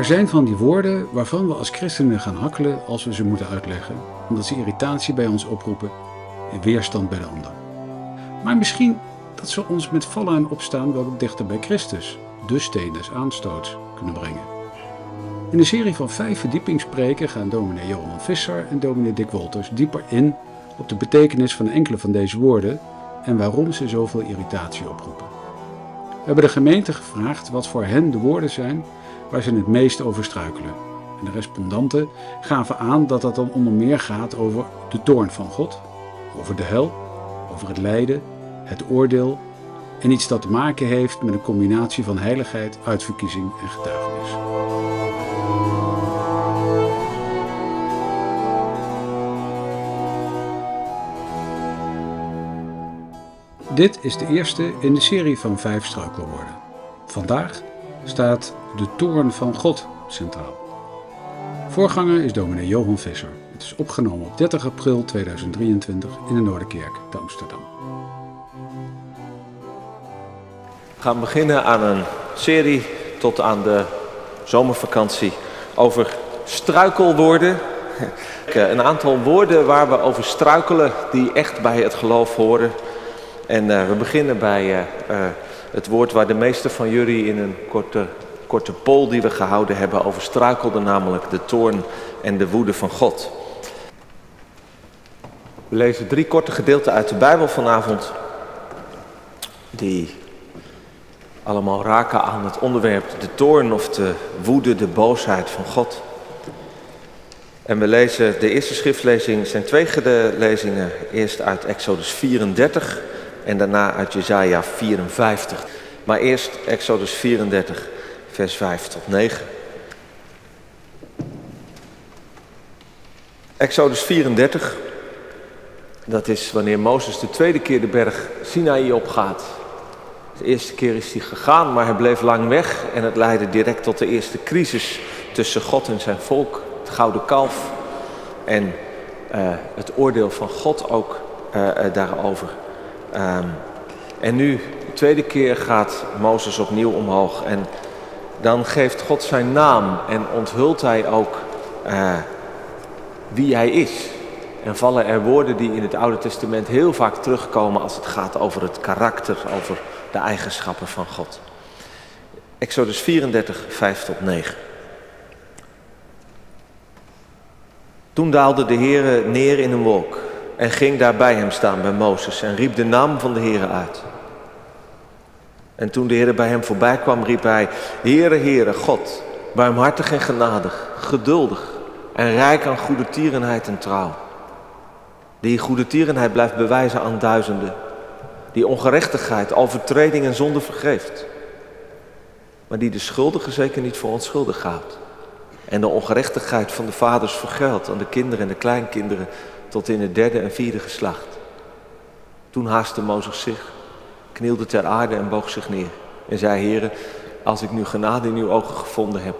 Er zijn van die woorden waarvan we als christenen gaan hakkelen als we ze moeten uitleggen, omdat ze irritatie bij ons oproepen en weerstand bij de ander. Maar misschien dat ze ons met vallen en opstaan wel dichter bij Christus, de steen des aanstoots, kunnen brengen. In een serie van vijf verdiepingspreken gaan dominee Johan Visser en dominee Dick Wolters dieper in op de betekenis van enkele van deze woorden en waarom ze zoveel irritatie oproepen. We hebben de gemeente gevraagd wat voor hen de woorden zijn waar ze het meest over struikelen. En de respondanten gaven aan dat dat dan onder meer gaat over de toorn van God, over de hel, over het lijden, het oordeel en iets dat te maken heeft met een combinatie van heiligheid, uitverkiezing en getuigenis. Dit is de eerste in de serie van vijf struikelwoorden. Vandaag staat de toorn van God centraal. Voorganger is dominee Johan Visser. Het is opgenomen op 30 april 2023 in de Noorderkerk te Amsterdam. We gaan beginnen aan een serie tot aan de zomervakantie over struikelwoorden. Een aantal woorden waar we over struikelen die echt bij het geloof horen. En uh, we beginnen bij uh, het woord waar de meeste van jullie in een korte, korte poll die we gehouden hebben over struikelden, namelijk de toorn en de woede van God. We lezen drie korte gedeelten uit de Bijbel vanavond, die allemaal raken aan het onderwerp de toorn of de woede, de boosheid van God. En we lezen de eerste schriftlezing, zijn twee lezingen, eerst uit Exodus 34 en daarna uit Jesaja 54. Maar eerst Exodus 34, vers 5 tot 9. Exodus 34, dat is wanneer Mozes de tweede keer de berg Sinaï opgaat. De eerste keer is hij gegaan, maar hij bleef lang weg en het leidde direct tot de eerste crisis tussen God en zijn volk, het gouden kalf en uh, het oordeel van God ook uh, uh, daarover. Um, en nu, de tweede keer gaat Mozes opnieuw omhoog. En dan geeft God zijn naam en onthult hij ook uh, wie hij is. En vallen er woorden die in het Oude Testament heel vaak terugkomen als het gaat over het karakter, over de eigenschappen van God. Exodus 34, 5 tot 9. Toen daalde de Heer neer in een wolk en ging daar bij hem staan, bij Mozes, en riep de naam van de Heer uit. En toen de Heer bij hem voorbij kwam, riep hij, Heere, Heere, God, barmhartig en genadig, geduldig en rijk aan goede tierenheid en trouw. Die goede tierenheid blijft bewijzen aan duizenden, die ongerechtigheid, overtreding en zonde vergeeft. Maar die de schuldige zeker niet voor onschuldig houdt. En de ongerechtigheid van de vaders vergeldt aan de kinderen en de kleinkinderen tot in het derde en vierde geslacht. Toen haastte Mozes zich, knielde ter aarde en boog zich neer. En zei, heren, als ik nu genade in uw ogen gevonden heb,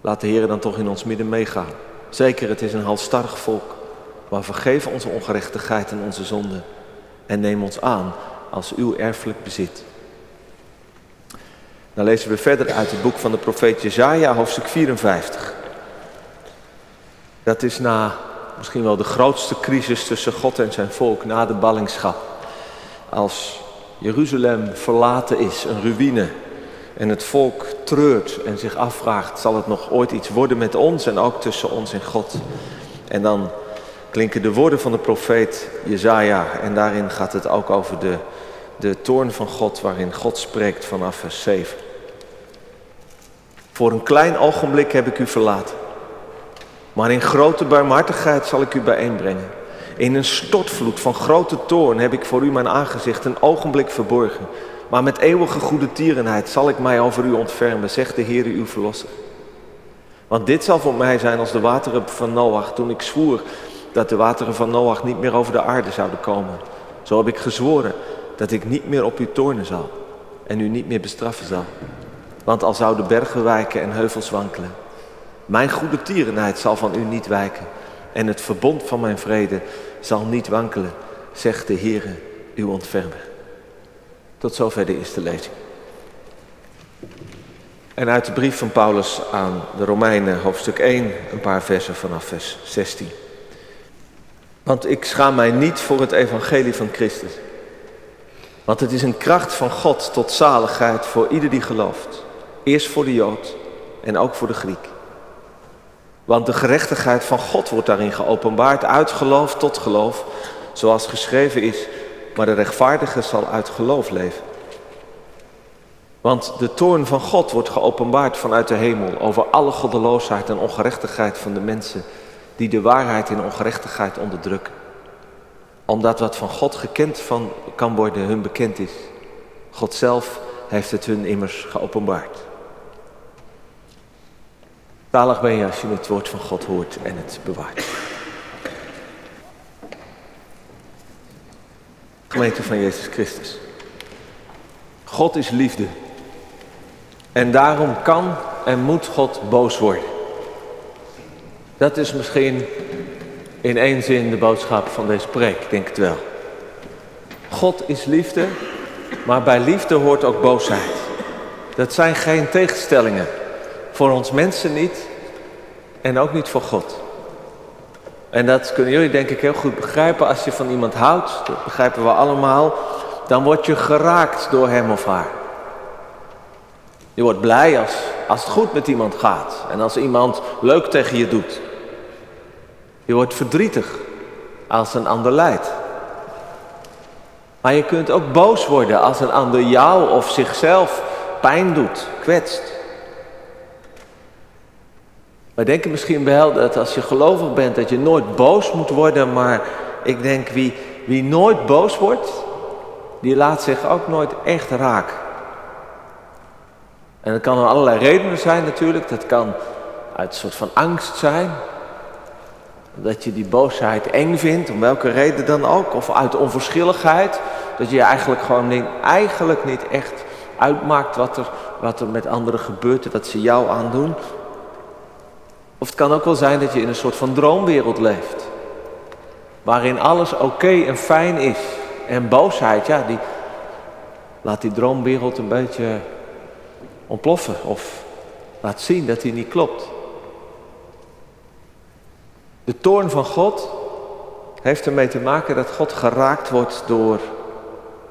laat de heren dan toch in ons midden meegaan. Zeker, het is een halstarrig volk, maar vergeef onze ongerechtigheid en onze zonde. En neem ons aan als uw erfelijk bezit. Dan lezen we verder uit het boek van de profeet Jezaja, hoofdstuk 54. Dat is na misschien wel de grootste crisis tussen God en zijn volk na de ballingschap. Als Jeruzalem verlaten is, een ruïne, en het volk treurt en zich afvraagt, zal het nog ooit iets worden met ons en ook tussen ons en God? En dan klinken de woorden van de profeet Jezaja en daarin gaat het ook over de, de toorn van God waarin God spreekt vanaf vers 7. Voor een klein ogenblik heb ik u verlaten. Maar in grote barmhartigheid zal ik u bijeenbrengen. In een stortvloed van grote toorn heb ik voor u mijn aangezicht een ogenblik verborgen. Maar met eeuwige goede tierenheid zal ik mij over u ontfermen, zegt de Heer uw verlosser. Want dit zal voor mij zijn als de wateren van Noach, toen ik zwoer dat de wateren van Noach niet meer over de aarde zouden komen. Zo heb ik gezworen dat ik niet meer op u toornen zal en u niet meer bestraffen zal. Want al zouden bergen wijken en heuvels wankelen, mijn goede tierenheid zal van u niet wijken en het verbond van mijn vrede zal niet wankelen, zegt de Heere, uw ontfermer. Tot zover de eerste lezing. En uit de brief van Paulus aan de Romeinen, hoofdstuk 1, een paar versen vanaf vers 16. Want ik schaam mij niet voor het evangelie van Christus. Want het is een kracht van God tot zaligheid voor ieder die gelooft. Eerst voor de Jood en ook voor de Griek. Want de gerechtigheid van God wordt daarin geopenbaard, uit geloof tot geloof, zoals geschreven is, maar de rechtvaardige zal uit geloof leven. Want de toorn van God wordt geopenbaard vanuit de hemel over alle goddeloosheid en ongerechtigheid van de mensen die de waarheid in ongerechtigheid onderdrukken. Omdat wat van God gekend van kan worden hun bekend is. God zelf heeft het hun immers geopenbaard. Talig ben je als je het woord van God hoort en het bewaart. Gemeente van Jezus Christus. God is liefde. En daarom kan en moet God boos worden. Dat is misschien in één zin de boodschap van deze preek, denk ik wel. God is liefde, maar bij liefde hoort ook boosheid. Dat zijn geen tegenstellingen. Voor ons mensen niet en ook niet voor God. En dat kunnen jullie denk ik heel goed begrijpen als je van iemand houdt, dat begrijpen we allemaal, dan word je geraakt door hem of haar. Je wordt blij als, als het goed met iemand gaat en als iemand leuk tegen je doet. Je wordt verdrietig als een ander lijdt. Maar je kunt ook boos worden als een ander jou of zichzelf pijn doet, kwetst. Wij denken misschien wel dat als je gelovig bent dat je nooit boos moet worden, maar ik denk wie, wie nooit boos wordt, die laat zich ook nooit echt raken. En dat kan om allerlei redenen zijn natuurlijk. Dat kan uit een soort van angst zijn. Dat je die boosheid eng vindt, om welke reden dan ook. Of uit onverschilligheid. Dat je eigenlijk gewoon niet, eigenlijk niet echt uitmaakt wat er, wat er met anderen gebeurt en wat ze jou aandoen. Of het kan ook wel zijn dat je in een soort van droomwereld leeft. Waarin alles oké en fijn is. En boosheid, ja, die laat die droomwereld een beetje ontploffen. Of laat zien dat die niet klopt. De toorn van God heeft ermee te maken dat God geraakt wordt door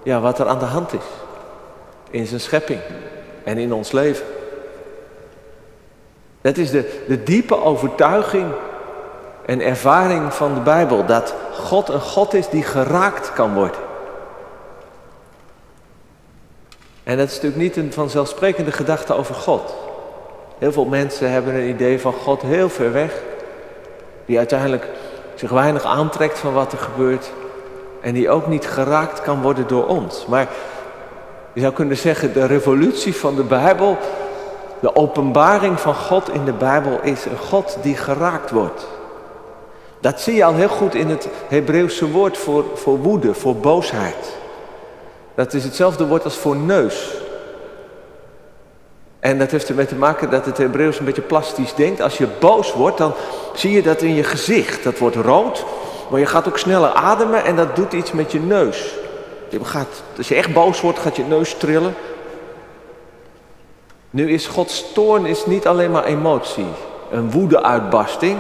ja, wat er aan de hand is. In zijn schepping en in ons leven. Dat is de, de diepe overtuiging en ervaring van de Bijbel. Dat God een God is die geraakt kan worden. En dat is natuurlijk niet een vanzelfsprekende gedachte over God. Heel veel mensen hebben een idee van God heel ver weg. Die uiteindelijk zich weinig aantrekt van wat er gebeurt. En die ook niet geraakt kan worden door ons. Maar je zou kunnen zeggen, de revolutie van de Bijbel de openbaring van God in de Bijbel is een God die geraakt wordt. Dat zie je al heel goed in het Hebreeuwse woord voor, voor woede, voor boosheid. Dat is hetzelfde woord als voor neus. En dat heeft ermee te maken dat het Hebreeuws een beetje plastisch denkt. Als je boos wordt, dan zie je dat in je gezicht. Dat wordt rood, maar je gaat ook sneller ademen en dat doet iets met je neus. Je gaat, als je echt boos wordt, gaat je neus trillen. Nu is Gods toorn is niet alleen maar emotie, een woedeuitbarsting.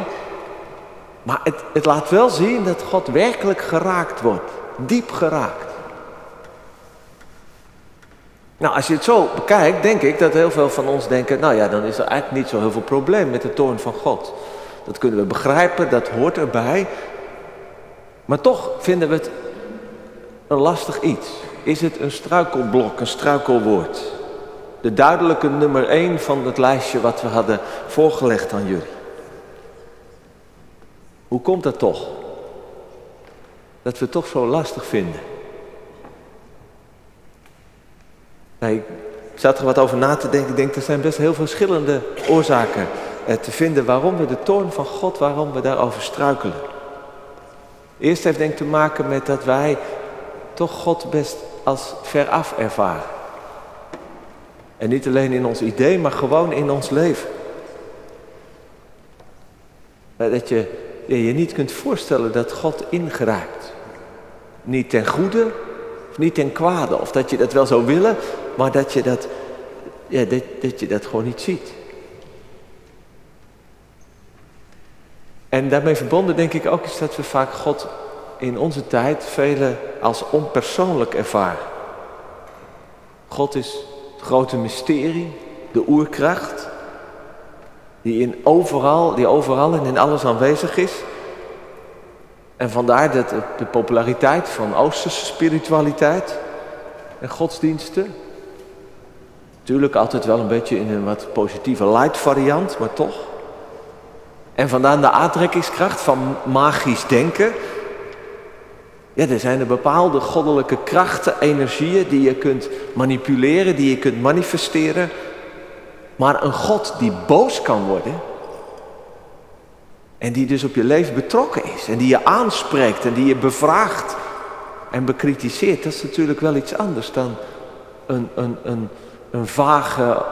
Maar het, het laat wel zien dat God werkelijk geraakt wordt. Diep geraakt. Nou, als je het zo bekijkt, denk ik dat heel veel van ons denken, nou ja, dan is er eigenlijk niet zo heel veel probleem met de toorn van God. Dat kunnen we begrijpen, dat hoort erbij. Maar toch vinden we het een lastig iets. Is het een struikelblok, een struikelwoord? De duidelijke nummer 1 van het lijstje wat we hadden voorgelegd aan jullie. Hoe komt dat toch? Dat we het toch zo lastig vinden. Ik zat er wat over na te denken. Ik denk, er zijn best heel verschillende oorzaken eh, te vinden waarom we de toorn van God, waarom we daarover struikelen. Eerst heeft denk te maken met dat wij toch God best als veraf ervaren. En niet alleen in ons idee, maar gewoon in ons leven. Dat je je niet kunt voorstellen dat God ingrijpt. Niet ten goede, of niet ten kwade. Of dat je dat wel zou willen, maar dat je dat ja, dat, dat je dat gewoon niet ziet. En daarmee verbonden denk ik ook is dat we vaak God in onze tijd velen als onpersoonlijk ervaren. God is het grote mysterie, de oerkracht, die, in overal, die overal en in alles aanwezig is. En vandaar dat de populariteit van Oosterse spiritualiteit en godsdiensten. Natuurlijk altijd wel een beetje in een wat positieve light variant, maar toch. En vandaar de aantrekkingskracht van magisch denken. Ja, er zijn bepaalde goddelijke krachten, energieën die je kunt manipuleren, die je kunt manifesteren. Maar een God die boos kan worden. En die dus op je leven betrokken is. En die je aanspreekt en die je bevraagt en bekritiseert. Dat is natuurlijk wel iets anders dan een, een, een, een vage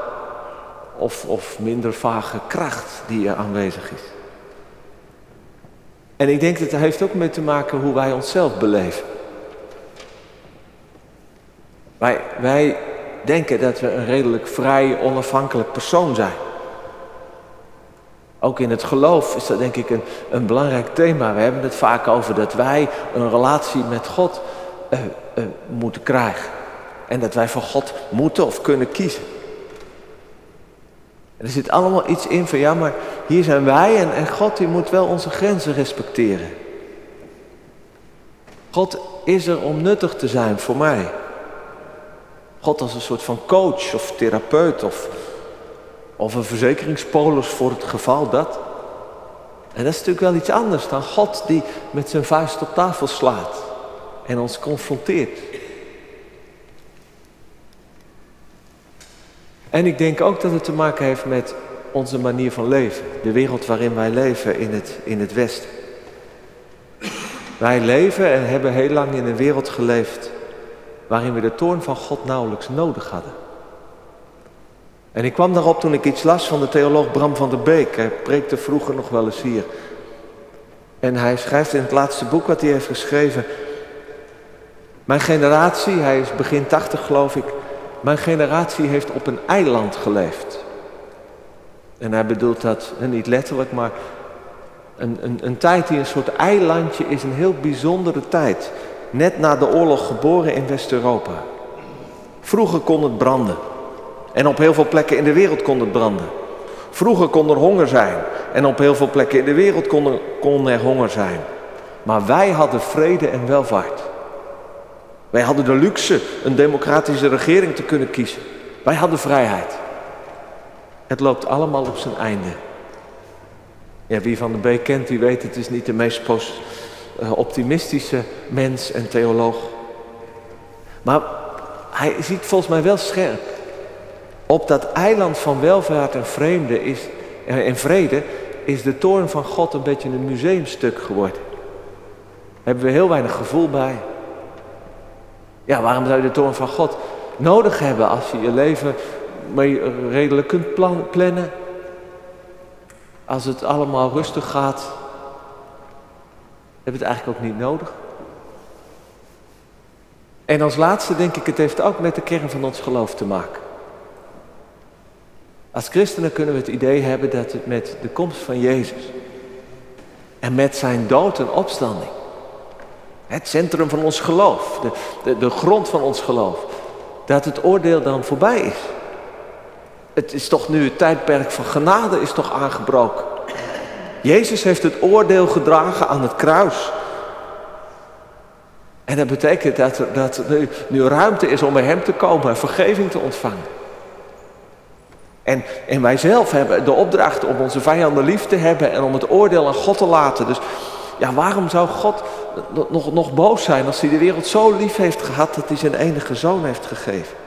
of, of minder vage kracht die er aanwezig is. En ik denk dat het heeft ook mee te maken hoe wij onszelf beleven. Wij, wij denken dat we een redelijk vrij, onafhankelijk persoon zijn. Ook in het geloof is dat denk ik een, een belangrijk thema. We hebben het vaak over dat wij een relatie met God uh, uh, moeten krijgen. En dat wij voor God moeten of kunnen kiezen. Er zit allemaal iets in van ja, maar hier zijn wij en, en God die moet wel onze grenzen respecteren. God is er om nuttig te zijn voor mij. God als een soort van coach of therapeut of, of een verzekeringspolis voor het geval dat. En dat is natuurlijk wel iets anders dan God die met zijn vuist op tafel slaat en ons confronteert. En ik denk ook dat het te maken heeft met onze manier van leven. De wereld waarin wij leven in het, in het Westen. Wij leven en hebben heel lang in een wereld geleefd waarin we de toorn van God nauwelijks nodig hadden. En ik kwam daarop toen ik iets las van de theoloog Bram van der Beek. Hij preekte vroeger nog wel eens hier. En hij schrijft in het laatste boek wat hij heeft geschreven. Mijn generatie, hij is begin 80 geloof ik. Mijn generatie heeft op een eiland geleefd. En hij bedoelt dat niet letterlijk, maar een, een, een tijd die een soort eilandje is, een heel bijzondere tijd net na de oorlog geboren in West-Europa. Vroeger kon het branden. En op heel veel plekken in de wereld kon het branden. Vroeger kon er honger zijn. En op heel veel plekken in de wereld kon er, kon er honger zijn. Maar wij hadden vrede en welvaart. Wij hadden de luxe een democratische regering te kunnen kiezen. Wij hadden vrijheid. Het loopt allemaal op zijn einde. Ja, wie van de B kent, die weet het is niet de meest eh, optimistische mens en theoloog. Maar hij ziet volgens mij wel scherp. Op dat eiland van welvaart en, vreemde is, eh, en vrede is de toorn van God een beetje een museumstuk geworden. Daar hebben we heel weinig gevoel bij. Ja, waarom zou je de toorn van God nodig hebben als je je leven mee redelijk kunt plannen? Als het allemaal rustig gaat, hebben het eigenlijk ook niet nodig. En als laatste denk ik, het heeft ook met de kern van ons geloof te maken. Als christenen kunnen we het idee hebben dat het met de komst van Jezus en met zijn dood en opstanding, het centrum van ons geloof, de, de, de grond van ons geloof, dat het oordeel dan voorbij is. Het is toch nu het tijdperk van genade is toch aangebroken. Jezus heeft het oordeel gedragen aan het kruis. En dat betekent dat er, dat nu, ruimte is om bij Hem te komen en vergeving te ontvangen. En, en wij zelf hebben de opdracht om onze vijanden lief te hebben en om het oordeel aan God te laten. Dus ja, waarom zou God nog, nog boos zijn als hij de wereld zo lief heeft gehad dat hij zijn enige zoon heeft gegeven?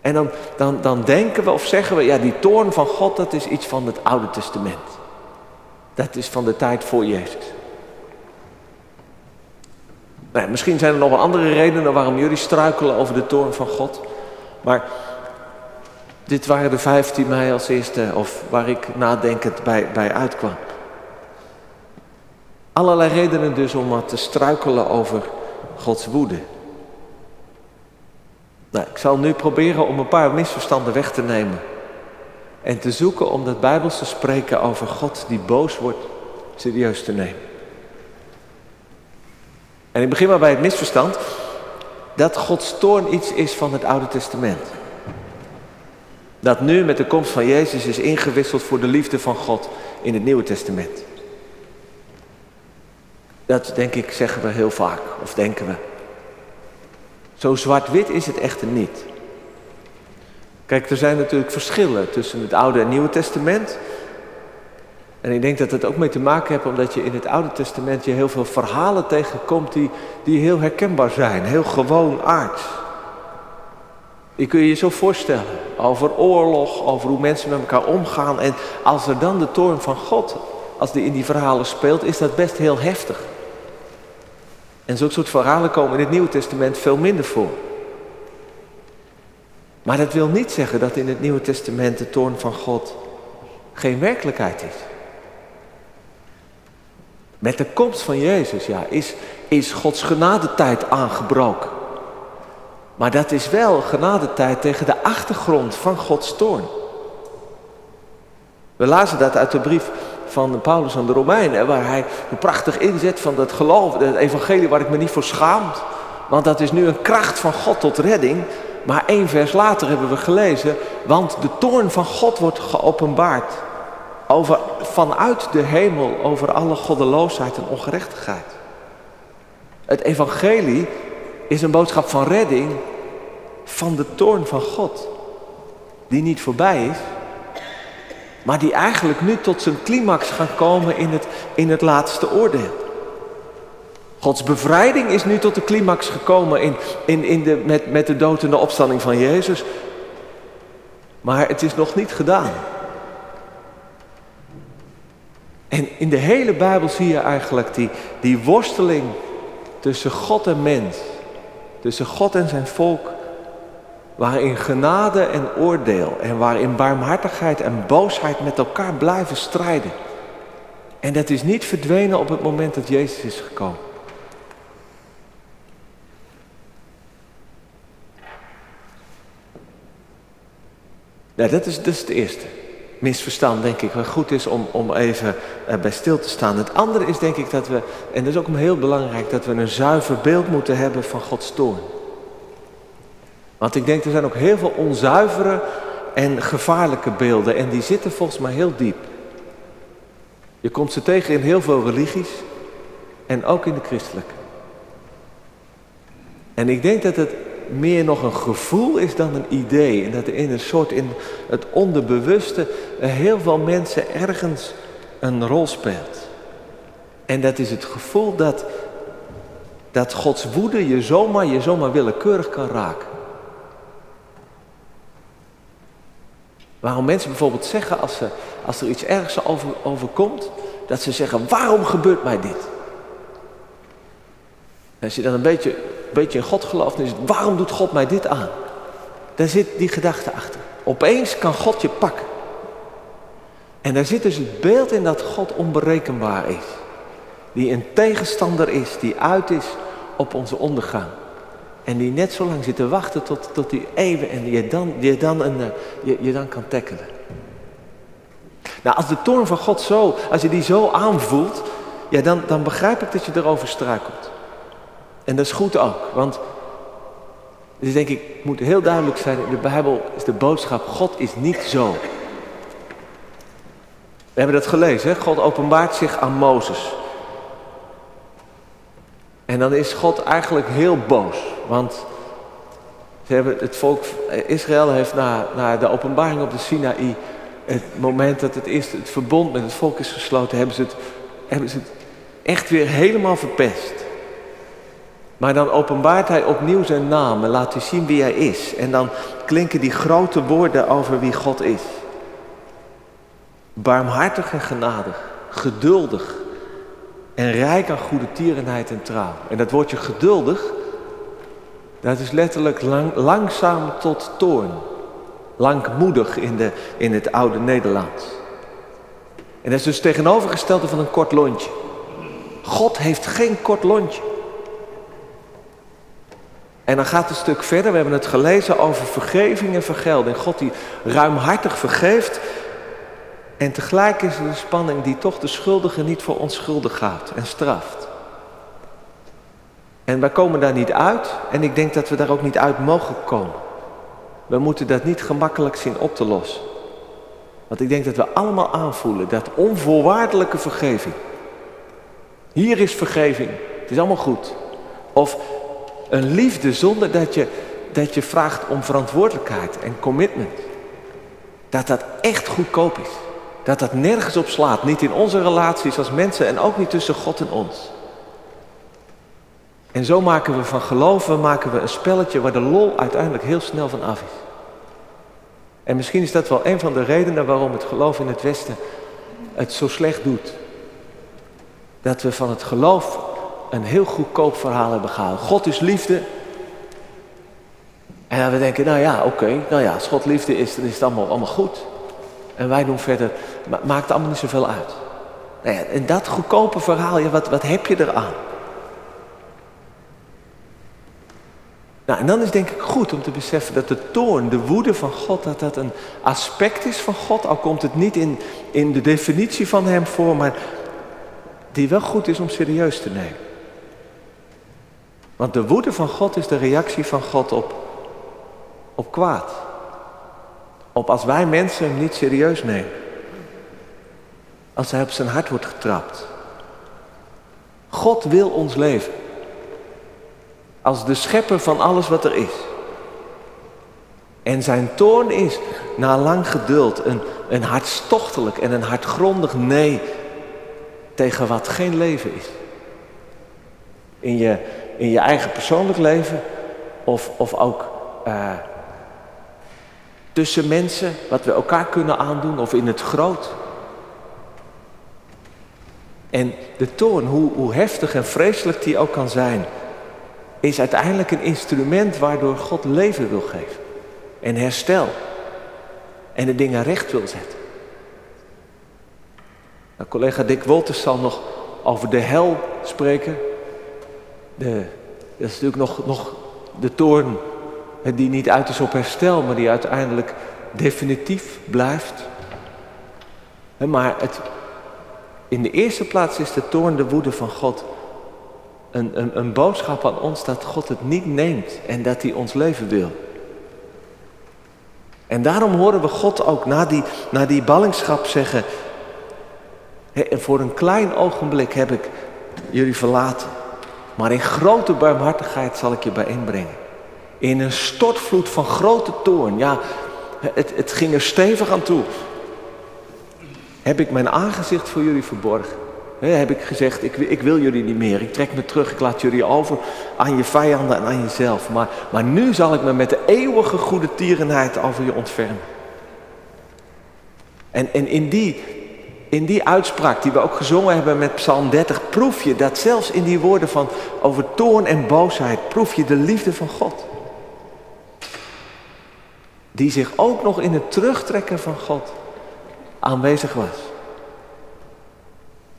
En dan, dan, dan denken we of zeggen we, ja, die toorn van God, dat is iets van het Oude Testament. Dat is van de tijd voor Jezus. Nou, misschien zijn er nog wel andere redenen waarom jullie struikelen over de toorn van God. Maar dit waren de vijf die mij als eerste, of waar ik nadenkend bij, bij uitkwam. Allerlei redenen dus om wat te struikelen over Gods woede. Nou, ik zal nu proberen om een paar misverstanden weg te nemen. En te zoeken om dat Bijbelse spreken over God die boos wordt serieus te nemen. En ik begin maar bij het misverstand dat Gods toorn iets is van het Oude Testament. Dat nu met de komst van Jezus is ingewisseld voor de liefde van God in het Nieuwe Testament. Dat denk ik zeggen we heel vaak, of denken we. Zo zwart-wit is het echter niet. Kijk, er zijn natuurlijk verschillen tussen het Oude en Nieuwe Testament. En ik denk dat het ook mee te maken heeft omdat je in het Oude Testament je heel veel verhalen tegenkomt die, die heel herkenbaar zijn, heel gewoon aards. Die kun je je zo voorstellen, over oorlog, over hoe mensen met elkaar omgaan. En als er dan de toorn van God, als die in die verhalen speelt, is dat best heel heftig. En zulke soort verhalen komen in het Nieuwe Testament veel minder voor. Maar dat wil niet zeggen dat in het Nieuwe Testament de toorn van God geen werkelijkheid is. Met de komst van Jezus, ja, is, is Gods genadetijd aangebroken. Maar dat is wel genadetijd tegen de achtergrond van Gods toorn. We lazen dat uit de brief van Paulus aan de Romeinen, waar hij een prachtig inzet van dat geloof, het evangelie waar ik me niet voor schaamt. Want dat is nu een kracht van God tot redding. Maar één vers later hebben we gelezen, want de toorn van God wordt geopenbaard over, vanuit de hemel over alle goddeloosheid en ongerechtigheid. Het evangelie is een boodschap van redding van de toorn van God, die niet voorbij is, maar die eigenlijk nu tot zijn climax gaat komen in het, in het laatste oordeel. Gods bevrijding is nu tot de climax gekomen in, in, in de, met, met de dood en de opstanding van Jezus. Maar het is nog niet gedaan. En in de hele Bijbel zie je eigenlijk die, die worsteling tussen God en mens. Tussen God en zijn volk. Waarin genade en oordeel en waarin barmhartigheid en boosheid met elkaar blijven strijden. En dat is niet verdwenen op het moment dat Jezus is gekomen. Nou, dat is, is het eerste misverstand, denk ik, wat goed is om, om even bij stil te staan. Het andere is, denk ik, dat we, en dat is ook heel belangrijk, dat we een zuiver beeld moeten hebben van Gods toorn. Want ik denk, er zijn ook heel veel onzuivere en gevaarlijke beelden, en die zitten volgens mij heel diep. Je komt ze tegen in heel veel religies en ook in de christelijke. En ik denk dat het meer nog een gevoel is dan een idee. En dat er in een soort in het onderbewuste heel veel mensen ergens een rol speelt. En dat is het gevoel dat, dat Gods woede je zomaar, je zomaar willekeurig kan raken. Waarom mensen bijvoorbeeld zeggen als, ze, als er iets ergs over, overkomt, dat ze zeggen, waarom gebeurt mij dit? Als je dan een beetje beetje in God gelooft, dan is het, waarom doet God mij dit aan? Daar zit die gedachte achter. Opeens kan God je pakken. En daar zit dus het beeld in dat God onberekenbaar is. Die een tegenstander is, die uit is op onze ondergang. En die net zo lang zit te wachten tot, tot die eeuwen en je dan, je, dan een, eh, je, je dan kan tackelen. Nou, als de toorn van God zo, als je die zo aanvoelt, ja, dan, dan begrijp ik dat je erover struikelt. En dat is goed ook, want dus denk ik, moet heel duidelijk zijn, in de Bijbel is de boodschap, God is niet zo. We hebben dat gelezen, hè? God openbaart zich aan Mozes. En dan is God eigenlijk heel boos, want ze hebben, het volk Israël heeft na, na de openbaring op de Sinaï, het moment dat het eerste het verbond met het volk is gesloten, hebben ze het, hebben ze het echt weer helemaal verpest. Maar dan openbaart hij opnieuw zijn naam en laat hij zien wie hij is. En dan klinken die grote woorden over wie God is. Barmhartig en genadig, geduldig en rijk aan goede tierenheid en trouw. En dat woordje geduldig, dat is letterlijk lang, langzaam tot toorn. Langmoedig in, de, in het oude Nederlands. En dat is dus tegenovergestelde van een kort lontje. God heeft geen kort lontje. En dan gaat het stuk verder. We hebben het gelezen over vergeving en vergelding. God die ruimhartig vergeeft. En tegelijk is er de spanning die toch de schuldige niet voor onschuldig gaat en straft. En wij komen daar niet uit. En ik denk dat we daar ook niet uit mogen komen. We moeten dat niet gemakkelijk zien op te lossen. Want ik denk dat we allemaal aanvoelen dat onvoorwaardelijke vergeving. Hier is vergeving. Het is allemaal goed. Of een liefde zonder dat je, dat je vraagt om verantwoordelijkheid en commitment. Dat dat echt goedkoop is. Dat dat nergens op slaat. Niet in onze relaties als mensen en ook niet tussen God en ons. En zo maken we van geloven maken we een spelletje waar de lol uiteindelijk heel snel van af is. En misschien is dat wel een van de redenen waarom het geloof in het Westen het zo slecht doet. Dat we van het geloof een heel goedkoop verhaal hebben gehaald. God is liefde. En dan we denken, nou ja, oké, nou ja, als God liefde is, dan is het allemaal, allemaal goed. En wij doen verder, maakt allemaal niet zoveel uit. Nou ja, en dat goedkope verhaal, ja, wat, wat heb je eraan? Nou, en dan is denk ik goed om te beseffen dat de toorn, de woede van God, dat dat een aspect is van God, al komt het niet in, in de definitie van Hem voor, maar die wel goed is om serieus te nemen. Want de woede van God is de reactie van God op, op kwaad. Op als wij mensen hem niet serieus nemen. Als hij op zijn hart wordt getrapt. God wil ons leven. Als de schepper van alles wat er is. En zijn toorn is, na lang geduld, een, een hartstochtelijk en een hartgrondig nee tegen wat geen leven is. In je, in je eigen persoonlijk leven of, of ook uh, tussen mensen, wat we elkaar kunnen aandoen of in het groot. En de toorn, hoe, hoe heftig en vreselijk die ook kan zijn, is uiteindelijk een instrument waardoor God leven wil geven. En herstel. En de dingen recht wil zetten. Nou, collega Dick Wolters zal nog over de hel spreken. De, dat is natuurlijk nog, nog de toorn die niet uit is op herstel, maar die uiteindelijk definitief blijft. Maar het, in de eerste plaats is de toorn de woede van God een, een, een boodschap aan ons dat God het niet neemt en dat hij ons leven wil. En daarom horen we God ook na die, na die ballingschap zeggen, voor een klein ogenblik heb ik jullie verlaten, maar in grote barmhartigheid zal ik je bijeenbrengen. In een stortvloed van grote toorn, ja, het, het ging er stevig aan toe. Heb ik mijn aangezicht voor jullie verborgen heb ik gezegd, ik, ik, wil jullie niet meer. Ik trek me terug, ik laat jullie over aan je vijanden en aan jezelf. Maar, maar nu zal ik me met de eeuwige goede tierenheid over je ontfermen. En, en in, die, in die uitspraak die we ook gezongen hebben met Psalm 30, proef je dat zelfs in die woorden van over toorn en boosheid, proef je de liefde van God. Die zich ook nog in het terugtrekken van God aanwezig was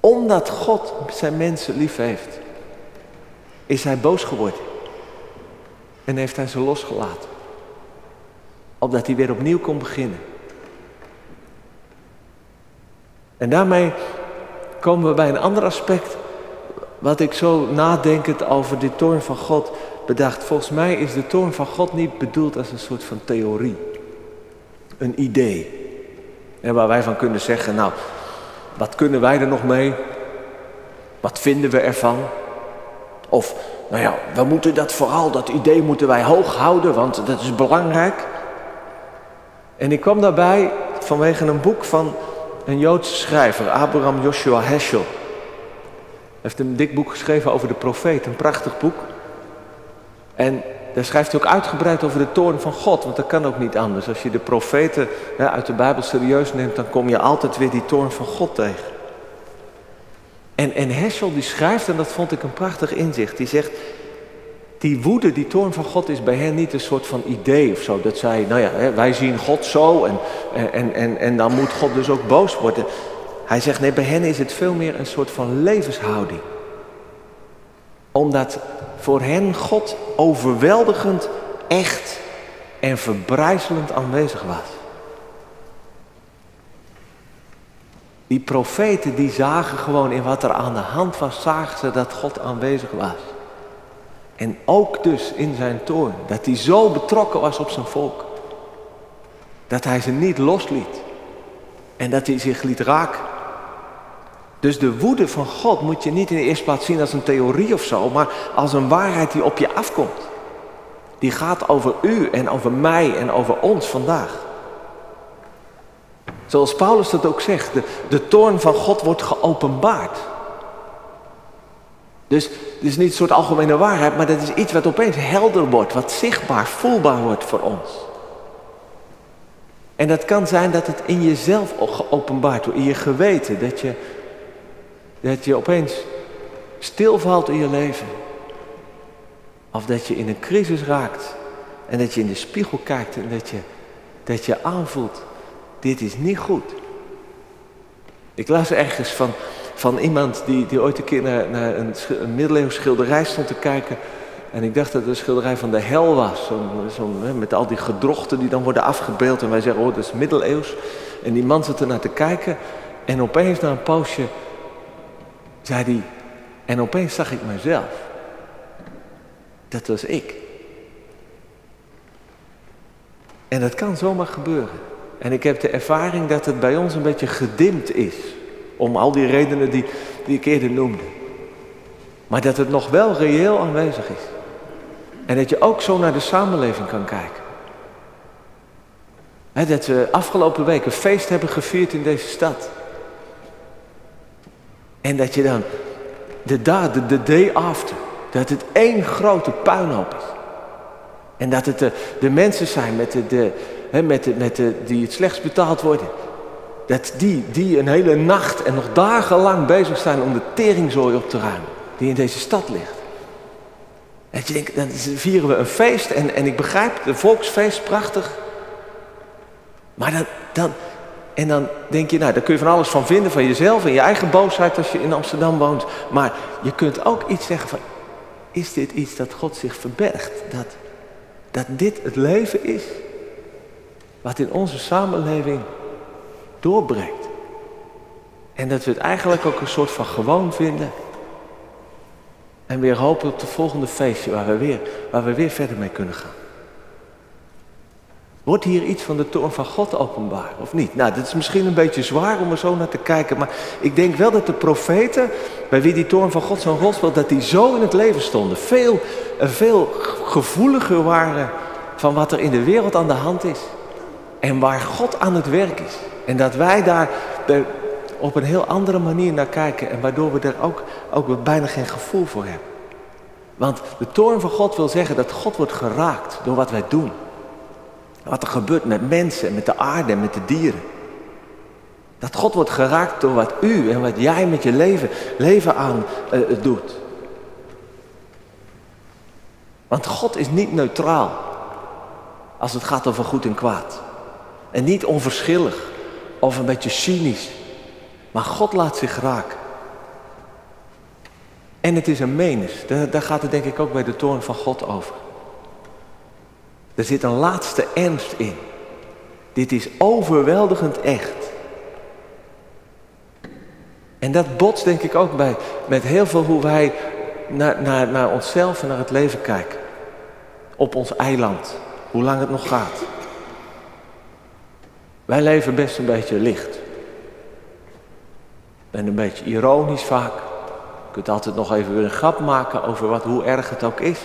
omdat God zijn mensen lief heeft, is hij boos geworden. En heeft hij ze losgelaten. Opdat hij weer opnieuw kon beginnen. En daarmee komen we bij een ander aspect. Wat ik zo nadenkend over de toorn van God bedacht. Volgens mij is de toorn van God niet bedoeld als een soort van theorie. Een idee. En waar wij van kunnen zeggen, nou, wat kunnen wij er nog mee? Wat vinden we ervan? Of, nou ja, we moeten dat vooral, dat idee moeten wij hoog houden, want dat is belangrijk. En ik kwam daarbij vanwege een boek van een Joodse schrijver, Abraham Joshua Heschel. Hij heeft een dik boek geschreven over de profeet, een prachtig boek. En daar schrijft hij ook uitgebreid over de toorn van God, want dat kan ook niet anders. Als je de profeten uit de Bijbel serieus neemt, dan kom je altijd weer die toorn van God tegen. En, en Heschel die schrijft, en dat vond ik een prachtig inzicht, die zegt, die woede, die toorn van God is bij hen niet een soort van idee of zo. Dat zij, nou ja, wij zien God zo en, en, en, en dan moet God dus ook boos worden. Hij zegt, nee, bij hen is het veel meer een soort van levenshouding. Omdat voor hen God overweldigend, echt en verbrijzelend aanwezig was. Die profeten die zagen gewoon in wat er aan de hand was, zagen ze dat God aanwezig was. En ook dus in zijn toorn, dat hij zo betrokken was op zijn volk. Dat hij ze niet losliet. En dat hij zich liet raken. Dus de woede van God moet je niet in de eerste plaats zien als een theorie of zo, maar als een waarheid die op je afkomt. Die gaat over u en over mij en over ons vandaag. Zoals Paulus dat ook zegt, de, toorn van God wordt geopenbaard. Dus het is niet een soort algemene waarheid, maar dat is iets wat opeens helder wordt, wat zichtbaar, voelbaar wordt voor ons. En dat kan zijn dat het in jezelf geopenbaard wordt, in je geweten, dat je, dat je opeens stilvalt in je leven. Of dat je in een crisis raakt en dat je in de spiegel kijkt en dat je, dat je aanvoelt, dit is niet goed. Ik las ergens van, van iemand die, die ooit een keer naar, naar een, een middeleeuws schilderij stond te kijken. En ik dacht dat het een schilderij van de hel was. Zo, met al die gedrochten die dan worden afgebeeld. En wij zeggen, oh, dat is middeleeuws. En die man zat er naar te kijken. En opeens na een poosje zei hij... En opeens zag ik mezelf. Dat was ik. En dat kan zomaar gebeuren. En ik heb de ervaring dat het bij ons een beetje gedimd is. Om al die redenen die, die ik eerder noemde. Maar dat het nog wel reëel aanwezig is. En dat je ook zo naar de samenleving kan kijken. dat we afgelopen week een feest hebben gevierd in deze stad. En dat je dan de, de, de day after, dat het één grote puinhoop is. En dat het de, de mensen zijn met de, de, met de, met de, die het slechts betaald worden. Dat die, die een hele nacht en nog dagenlang bezig zijn om de teringzooi op te ruimen. Die in deze stad ligt. En je denkt, dan vieren we een feest en, en ik begrijp, de volksfeest, prachtig. Maar dan, dan, en dan denk je, nou, daar kun je van alles van vinden, van jezelf en je eigen boosheid als je in Amsterdam woont. Maar je kunt ook iets zeggen van, is dit iets dat God zich verbergt? Dat, dat dit het leven is wat in onze samenleving doorbreekt. En dat we het eigenlijk ook een soort van gewoon vinden. En weer hopen op de volgende feestje waar we weer, waar we weer verder mee kunnen gaan. Wordt hier iets van de toorn van God openbaar of niet? Nou, dat is misschien een beetje zwaar om er zo naar te kijken. Maar ik denk wel dat de profeten, bij wie die toorn van God zo'n rol speelt, dat die zo in het leven stonden. Veel, veel gevoeliger waren van wat er in de wereld aan de hand is. En waar God aan het werk is. En dat wij daar op een heel andere manier naar kijken. En waardoor we er ook, ook bijna geen gevoel voor hebben. Want de toorn van God wil zeggen dat God wordt geraakt door wat wij doen. Wat er gebeurt met mensen, met de aarde en met de dieren. Dat God wordt geraakt door wat u en wat jij met je leven, leven aan uh, doet. Want God is niet neutraal als het gaat over goed en kwaad. En niet onverschillig of een beetje cynisch. Maar God laat zich raken. En het is een menens. Daar gaat het denk ik ook bij de toorn van God over. Er zit een laatste ernst in. Dit is overweldigend echt. En dat botst denk ik ook bij, met heel veel hoe wij naar, naar, naar onszelf en naar het leven kijken. Op ons eiland. Hoe lang het nog gaat. Wij leven best een beetje licht. En een beetje ironisch vaak. Je kunt altijd nog even weer een grap maken over wat, hoe erg het ook is.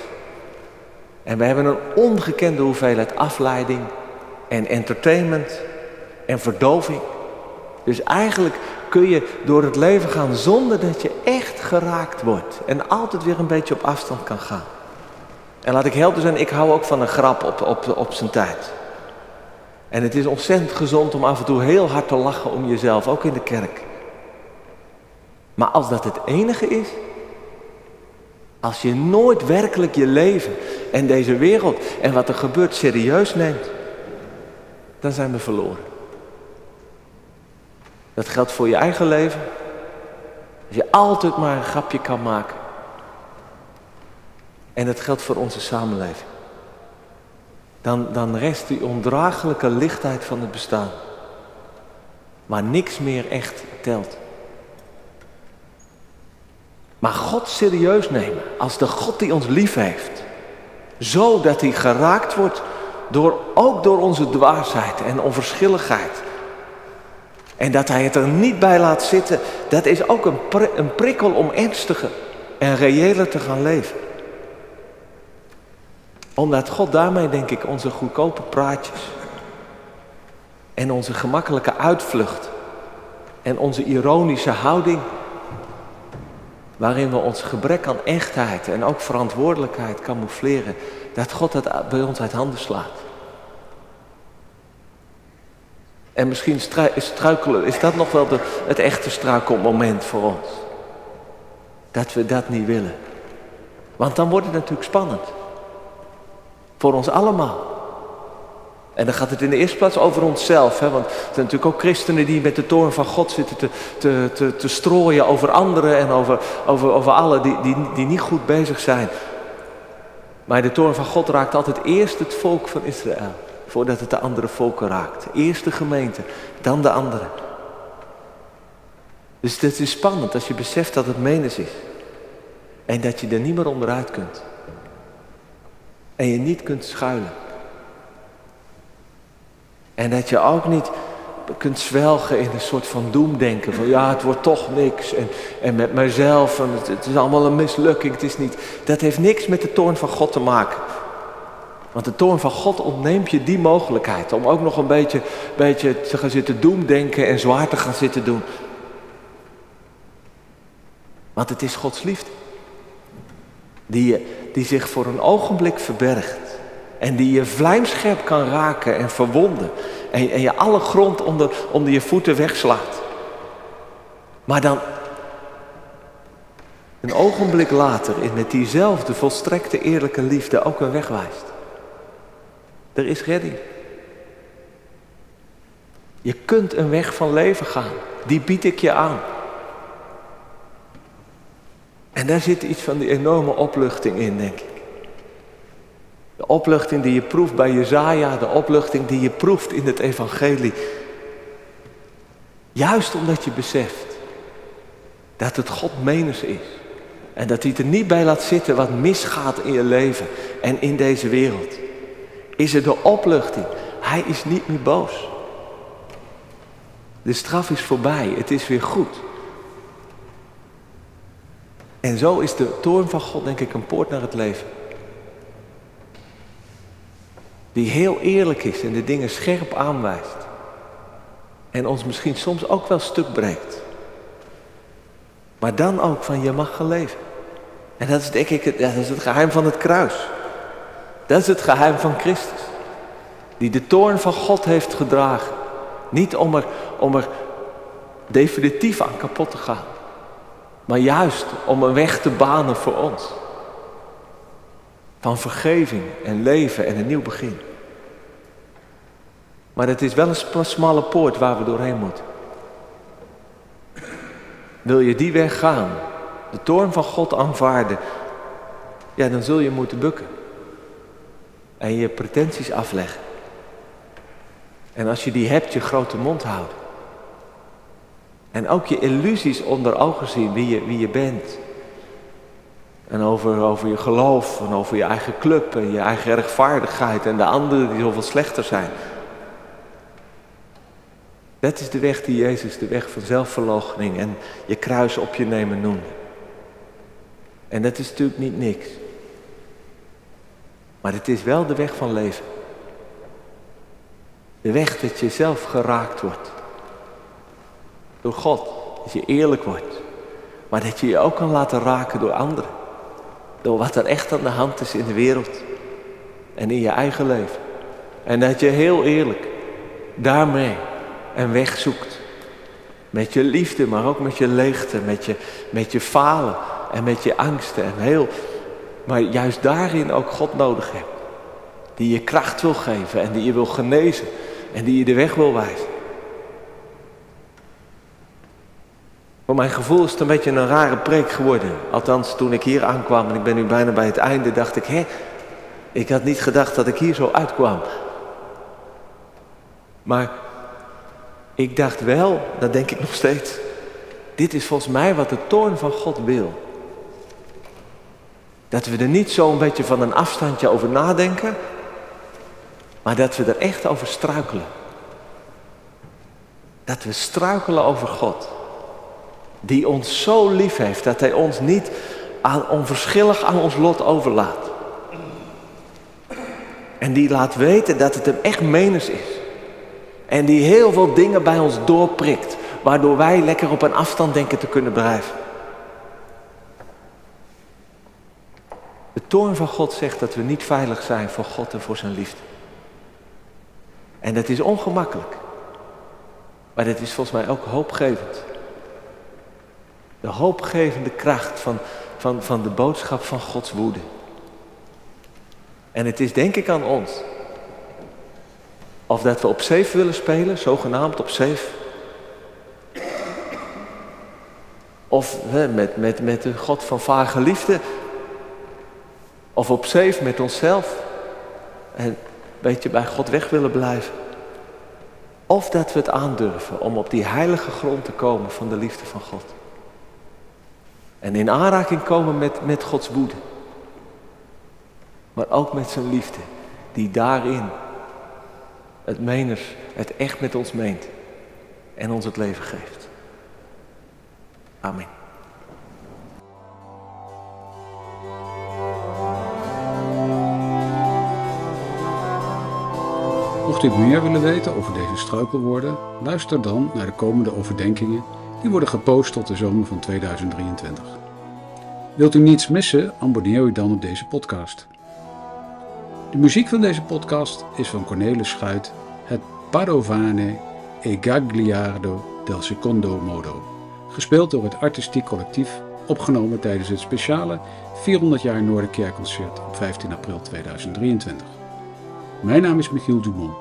En we hebben een ongekende hoeveelheid afleiding en entertainment en verdoving. Dus eigenlijk kun je door het leven gaan zonder dat je echt geraakt wordt. En altijd weer een beetje op afstand kan gaan. En laat ik helder zijn, ik hou ook van een grap op, op, op zijn tijd. En het is ontzettend gezond om af en toe heel hard te lachen om jezelf, ook in de kerk. Maar als dat het enige is, als je nooit werkelijk je leven en deze wereld en wat er gebeurt serieus neemt, dan zijn we verloren. Dat geldt voor je eigen leven. Als je altijd maar een grapje kan maken. En dat geldt voor onze samenleving. Dan, dan rest die ondraaglijke lichtheid van het bestaan. Maar niks meer echt telt. Maar God serieus nemen als de God die ons lief heeft. Zodat hij geraakt wordt door, ook door onze dwaasheid en onverschilligheid. En dat hij het er niet bij laat zitten, dat is ook een, een prikkel om ernstiger en reëler te gaan leven. Omdat God daarmee, denk ik, onze goedkope praatjes en onze gemakkelijke uitvlucht en onze ironische houding, waarin we ons gebrek aan echtheid en ook verantwoordelijkheid camoufleren, dat God het bij ons uit handen slaat. En misschien struikelen, is dat nog wel de, het echte struikelmoment voor ons. Dat we dat niet willen. Want dan wordt het natuurlijk spannend. Voor ons allemaal. En dan gaat het in de eerste plaats over onszelf. Hè? Want er zijn natuurlijk ook christenen die met de toorn van God zitten te, te, te, te strooien over anderen en over, over, over allen die, die, die niet goed bezig zijn. Maar de toorn van God raakt altijd eerst het volk van Israël voordat het de andere volken raakt. Eerst de gemeente, dan de andere. Dus het is spannend als je beseft dat het menens is. En dat je er niet meer onderuit kunt. En je niet kunt schuilen. En dat je ook niet kunt zwelgen in een soort van doemdenken. Van ja, het wordt toch niks. En, en met mijzelf, en het, het is allemaal een mislukking. Het is niet, dat heeft niks met de toorn van God te maken. Want de toorn van God ontneemt je die mogelijkheid om ook nog een beetje, beetje te gaan zitten doemdenken en zwaar te gaan zitten doen. Want het is Gods liefde. Die, die zich voor een ogenblik verbergt. En die je vlijmscherp kan raken en verwonden. En, en je alle grond onder, onder je voeten wegslaat. Maar dan een ogenblik later in met diezelfde volstrekte eerlijke liefde ook een weg wijst. Er is redding. Je kunt een weg van leven gaan. Die bied ik je aan. En daar zit iets van die enorme opluchting in, denk ik. De opluchting die je proeft bij Jezaja, de opluchting die je proeft in het evangelie. Juist omdat je beseft dat het God menens is. En dat hij er niet bij laat zitten wat misgaat in je leven en in deze wereld is er de opluchting. Hij is niet meer boos. De straf is voorbij, het is weer goed. En zo is de toorn van God, denk ik, een poort naar het leven. Die heel eerlijk is en de dingen scherp aanwijst. En ons misschien soms ook wel stuk breekt. Maar dan ook van je mag gaan leven. En dat is denk ik het, dat is het geheim van het kruis. Dat is het geheim van Christus. Die de toorn van God heeft gedragen. Niet om er, om er definitief aan kapot te gaan. Maar juist om een weg te banen voor ons. Van vergeving en leven en een nieuw begin. Maar het is wel een smalle poort waar we doorheen moeten. Wil je die weg gaan, de toorn van God aanvaarden, ja, dan zul je moeten bukken en je pretenties afleggen. En als je die hebt, je grote mond houden. En ook je illusies onder ogen zien, wie je, wie je bent. En over, over je geloof en over je eigen club en je eigen rechtvaardigheid en de anderen die zoveel slechter zijn. Dat is de weg die Jezus de weg van zelfverloochening en je kruis op je nemen noemde. En dat is natuurlijk niet niks. Maar het is wel de weg van leven. De weg dat je zelf geraakt wordt. Door God. Dat je eerlijk wordt. Maar dat je je ook kan laten raken door anderen. Door wat er echt aan de hand is in de wereld. En in je eigen leven. En dat je heel eerlijk daarmee een weg zoekt. Met je liefde, maar ook met je leegte, met je, met je falen en met je angsten. En heel maar juist daarin ook God nodig hebt. Die je kracht wil geven en die je wil genezen en die je de weg wil wijzen. Voor mijn gevoel is het een beetje een rare preek geworden. Althans, toen ik hier aankwam en ik ben nu bijna bij het einde, dacht ik, hé, ik had niet gedacht dat ik hier zo uitkwam. Maar ik dacht wel, dat denk ik nog steeds, dit is volgens mij wat de toorn van God wil. Dat we er niet zo een beetje van een afstandje over nadenken, maar dat we er echt over struikelen. Dat we struikelen over God. Die ons zo lief heeft dat Hij ons niet aan, onverschillig aan ons lot overlaat. En die laat weten dat het hem echt menens is. En die heel veel dingen bij ons doorprikt, waardoor wij lekker op een afstand denken te kunnen blijven. De toorn van God zegt dat we niet veilig zijn voor God en voor zijn liefde. En dat is ongemakkelijk. Maar dat is volgens mij ook hoopgevend. De hoopgevende kracht van, van, van de boodschap van Gods woede. En het is denk ik aan ons. Of dat we op safe willen spelen, zogenaamd op safe. Of met, met, met de God van vage liefde. Of op safe met onszelf. En een beetje bij God weg willen blijven. Of dat we het aandurven om op die heilige grond te komen van de liefde van God. En in aanraking komen met, met Gods woede. Maar ook met zijn liefde, die daarin het meners, het echt met ons meent en ons het leven geeft. Amen. Mocht u meer willen weten over deze struikelwoorden, luister dan naar de komende overdenkingen die worden gepost tot de zomer van 2023. Wilt u niets missen, abonneer u dan op deze podcast. De muziek van deze podcast is van Cornelis Schuit, het Padovane e Gagliardo del Secondo Modo, gespeeld door het artistiek collectief, opgenomen tijdens het speciale 400 jaar Noorderkerkconcert op 15 april 2023. Mijn naam is Michiel Dumont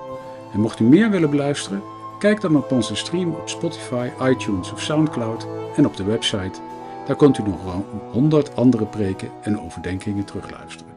en mocht u meer willen beluisteren, kijk dan op onze stream op Spotify, iTunes of Soundcloud en op de website. Daar kunt u nog 100 andere preken en overdenkingen terugluisteren.